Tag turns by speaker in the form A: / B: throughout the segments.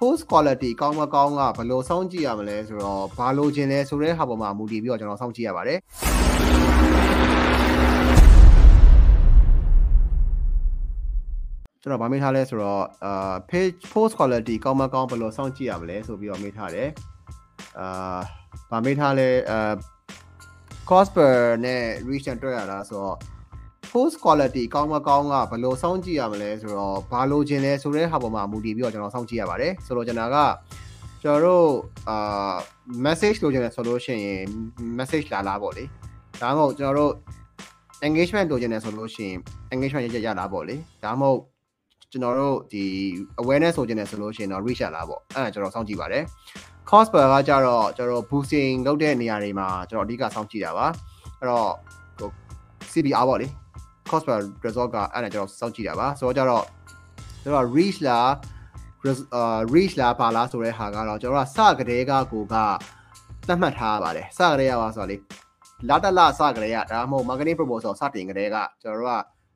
A: post quality ကောင်းမကောင်းကဘယ်လိုစောင့်ကြည့်ရမလဲဆိုတော့ဘာလို့ခြင်းလဲဆိုတဲ့ဟာပေါ်မှာမူတည်ပြီးတော့ကျွန်တော်စောင့်ကြည့်ရပါတယ်ကျွန်တော်ဗာမေးထားလဲဆိုတော့အာ page post quality ကောင်းမကောင်းဘယ်လိုစောင့်ကြည့်ရမလဲဆိုပြီးတော့မေးထားတယ်အာဗာမေးထားလဲအာ cost per နဲ့ reach နဲ့တွေ့ရတာဆိုတော့ post quality ကောင်းမကောင်းကဘယ်လိုစောင့်ကြည့်ရမလဲဆိုတော့ဘာလို့ခြင်းလဲဆိုတဲ့ဟာပေါ်မှာမူတည်ပြီးတော့ကျွန်တော်စောင့်ကြည့်ရပါတယ်ဆိုတော့ကျွန်တော်ကကျွန်တော်တို့အာ message လိုချင်တယ်ဆိုလို့ရှိရင် message လာလာပေါ့လေဒါမှမဟုတ်ကျွန်တော်တို့ engagement လိုချင်တယ်ဆိုလို့ရှိရင် engagement ရရလာပေါ့လေဒါမှမဟုတ်ကျွန်တော်တို့ဒီ awareness ဆိုချင်တယ်ဆိုလို့ရှိရင်တော့ reach လာပေါ့အဲ့ဒါကျွန်တော်စောင့်ကြည့်ပါတယ် cost per ကကြတော့ကျွန်တော် boosting လုပ်တဲ့နေရာတွေမှာကျွန်တော်အဓိကစောင့်ကြည့်တာပါအဲ့တော့ဟို CBR ပေါ့လေ cost per result ကအဲ့ဒါကျွန်တော်စောင့်ကြည့်တာပါဆိုတော့ကြတော့ကျွန်တော် reach လာ reach လာပါလားဆိုတဲ့ဟာကတော့ကျွန်တော်ကစကတဲ့ကကိုကသတ်မှတ်ထားပါတယ်စကတဲ့ရပါဆိုတော့လေလာတလစကတဲ့ရဒါမှမဟုတ် marketing proposal စတင်ကတဲ့ကကျွန်တော်တို့က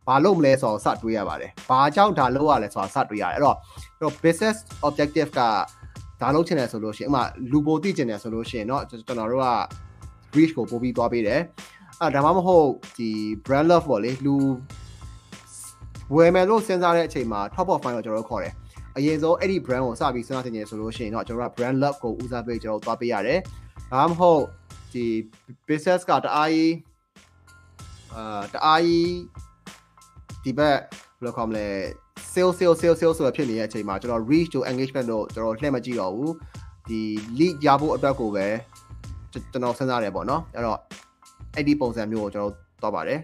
A: ဘာလုပ်မလဲဆိုတော့စတွေးရပါတယ်ဘာကြောင့်ဒါလုပ်ရလဲဆိုတာစတွေးရတယ်အဲ့တော့ကျွန်တော် business objective ကဒါလုပ်ချင်တယ်ဆိုလို့ရှိရင်ဥမာလူပိုသိချင်တယ်ဆိုလို့ရှိရင်เนาะကျွန်တော်တို့က reach ကိုပို့ပြီးသွားပေးတယ် အဲဒါမှမဟုတ်ဒီ brand love ပေါ့လေလူဝယ်မယ်လို့စဉ်းစားတဲ့အချိန်မှာ top of mind ကိုကျွန်တော်တို့ခေါ်တယ်အရင်ဆုံးအဲ့ဒီ brand ကိုစပြီးစဉ်းစားတင်နေဆိုလို့ရှိရင်တော့ကျွန်တော်တို့က brand love ကိုဦးစားပေးကျွန်တော်တို့သွားပေးရတယ်ဒါမှမဟုတ်ဒီ business ကတအားကြီးအာတအားကြီးဒီဘက်ဘယ်လိုခေါ်မလဲ sales sales sales sales ဆိုဖြစ်နေတဲ့အချိန်မှာကျွန်တော် reach to engagement တို့ကျွန်တော်လှည့်မကြည့်တော့ဘူးဒီ lead ရဖို့အတွက်ကိုပဲကျွန်တော်စဉ်းစားတယ်ပေါ့နော်အဲ့တော့ အဲ့ဒီပုံစံမျိုးကိုကျွန်တော်တို့သွားပါတယ်